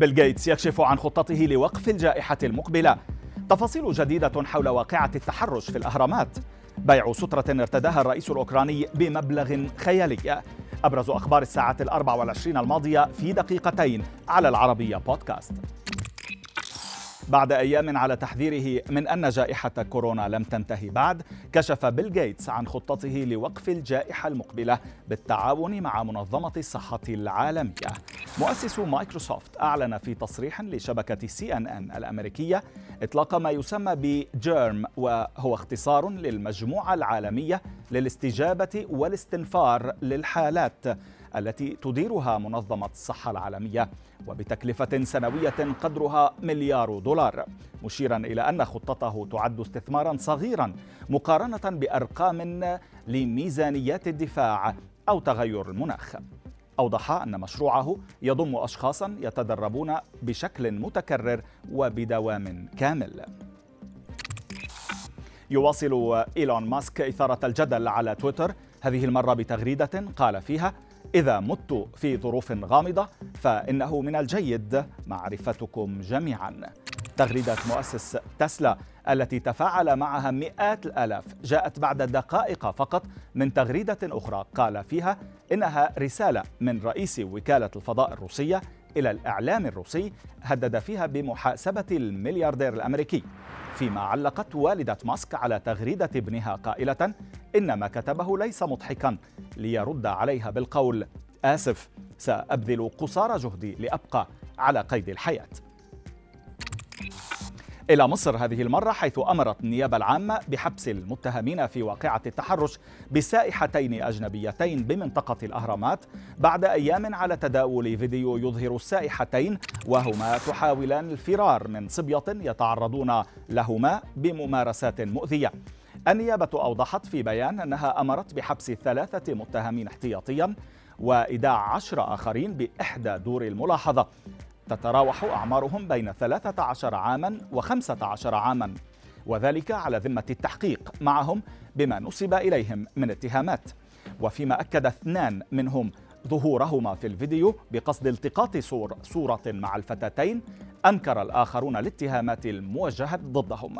بيل جيتس يكشف عن خطته لوقف الجائحة المقبلة. تفاصيل جديدة حول واقعة التحرش في الأهرامات. بيع سترة ارتداها الرئيس الأوكراني بمبلغ خيالي. أبرز أخبار الساعة الأربع والعشرين الماضية في دقيقتين على العربية بودكاست. بعد أيام على تحذيره من أن جائحة كورونا لم تنتهي بعد كشف بيل جيتس عن خطته لوقف الجائحة المقبلة بالتعاون مع منظمة الصحة العالمية. مؤسس مايكروسوفت أعلن في تصريح لشبكة سي أن أن الأمريكية إطلاق ما يسمى ب GERM وهو اختصار للمجموعة العالمية للاستجابة والاستنفار للحالات التي تديرها منظمة الصحة العالمية وبتكلفة سنوية قدرها مليار دولار مشيرا إلى أن خطته تعد استثمارا صغيرا مقارنة بأرقام لميزانيات الدفاع أو تغير المناخ. أوضح أن مشروعه يضم أشخاصا يتدربون بشكل متكرر وبدوام كامل. يواصل إيلون ماسك إثارة الجدل على تويتر. هذه المرة بتغريدة قال فيها إذا مت في ظروف غامضة فإنه من الجيد معرفتكم جميعا. تغريدة مؤسس تسلا التي تفاعل معها مئات الآلاف. جاءت بعد دقائق فقط من تغريدة أخرى قال فيها إنها رسالة من رئيس وكالة الفضاء الروسية إلى الإعلام الروسي هدد فيها بمحاسبة الملياردير الأمريكي. فيما علقت والدة ماسك على تغريدة ابنها قائلة إن ما كتبه ليس مضحكا ليرد عليها بالقول آسف سأبذل قصارى جهدي لأبقى على قيد الحياة. إلى مصر هذه المرة حيث أمرت النيابة العامة بحبس المتهمين في واقعة التحرش بسائحتين أجنبيتين بمنطقة الأهرامات بعد أيام على تداول فيديو يظهر السائحتين وهما تحاولان الفرار من صبية يتعرضون لهما بممارسات مؤذية. النيابة أوضحت في بيان أنها أمرت بحبس ثلاثة متهمين احتياطيا وإيداع عشر آخرين بإحدى دور الملاحظة. تتراوح أعمارهم بين 13 عاما و15 عاما. وذلك على ذمة التحقيق معهم بما نسب إليهم من اتهامات. وفيما أكد اثنان منهم ظهورهما في الفيديو بقصد التقاط صور صورة مع الفتاتين أنكر الآخرون الاتهامات الموجهة ضدهم.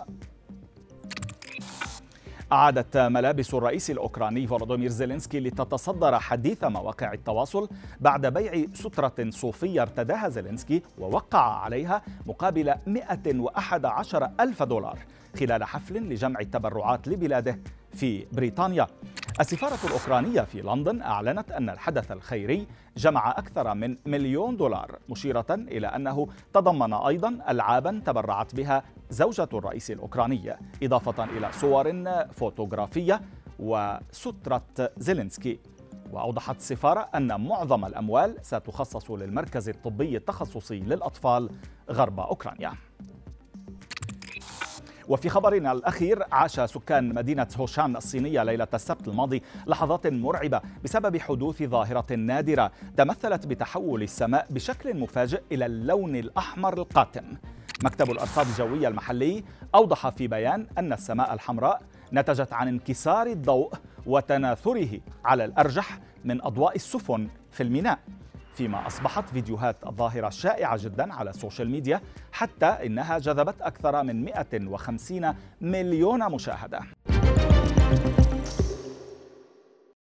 أعادت ملابس الرئيس الأوكراني فولودومير زيلينسكي لتتصدر حديث مواقع التواصل بعد بيع سترة صوفية ارتداها زيلينسكي ووقع عليها مقابل 111 ألف دولار خلال حفل لجمع التبرعات لبلاده في بريطانيا. السفارة الأوكرانية في لندن أعلنت أن الحدث الخيري جمع أكثر من مليون دولار مشيرة إلى أنه تضمن أيضا ألعابا تبرعت بها زوجة الرئيس الأوكراني إضافة إلى صور فوتوغرافية وسترة زيلينسكي. وأوضحت السفارة أن معظم الأموال ستخصص للمركز الطبي التخصصي للأطفال غرب أوكرانيا. وفي خبرنا الأخير عاش سكان مدينة هوشان الصينية ليلة السبت الماضي لحظات مرعبة بسبب حدوث ظاهرة نادرة تمثلت بتحول السماء بشكل مفاجئ إلى اللون الأحمر القاتم. مكتب الأرصاد الجوية المحلي أوضح في بيان أن السماء الحمراء نتجت عن انكسار الضوء وتناثره على الأرجح من أضواء السفن في الميناء. فيما أصبحت فيديوهات الظاهرة شائعة جدا على ال social media حتى إنها جذبت أكثر من 150 مليون مشاهدة.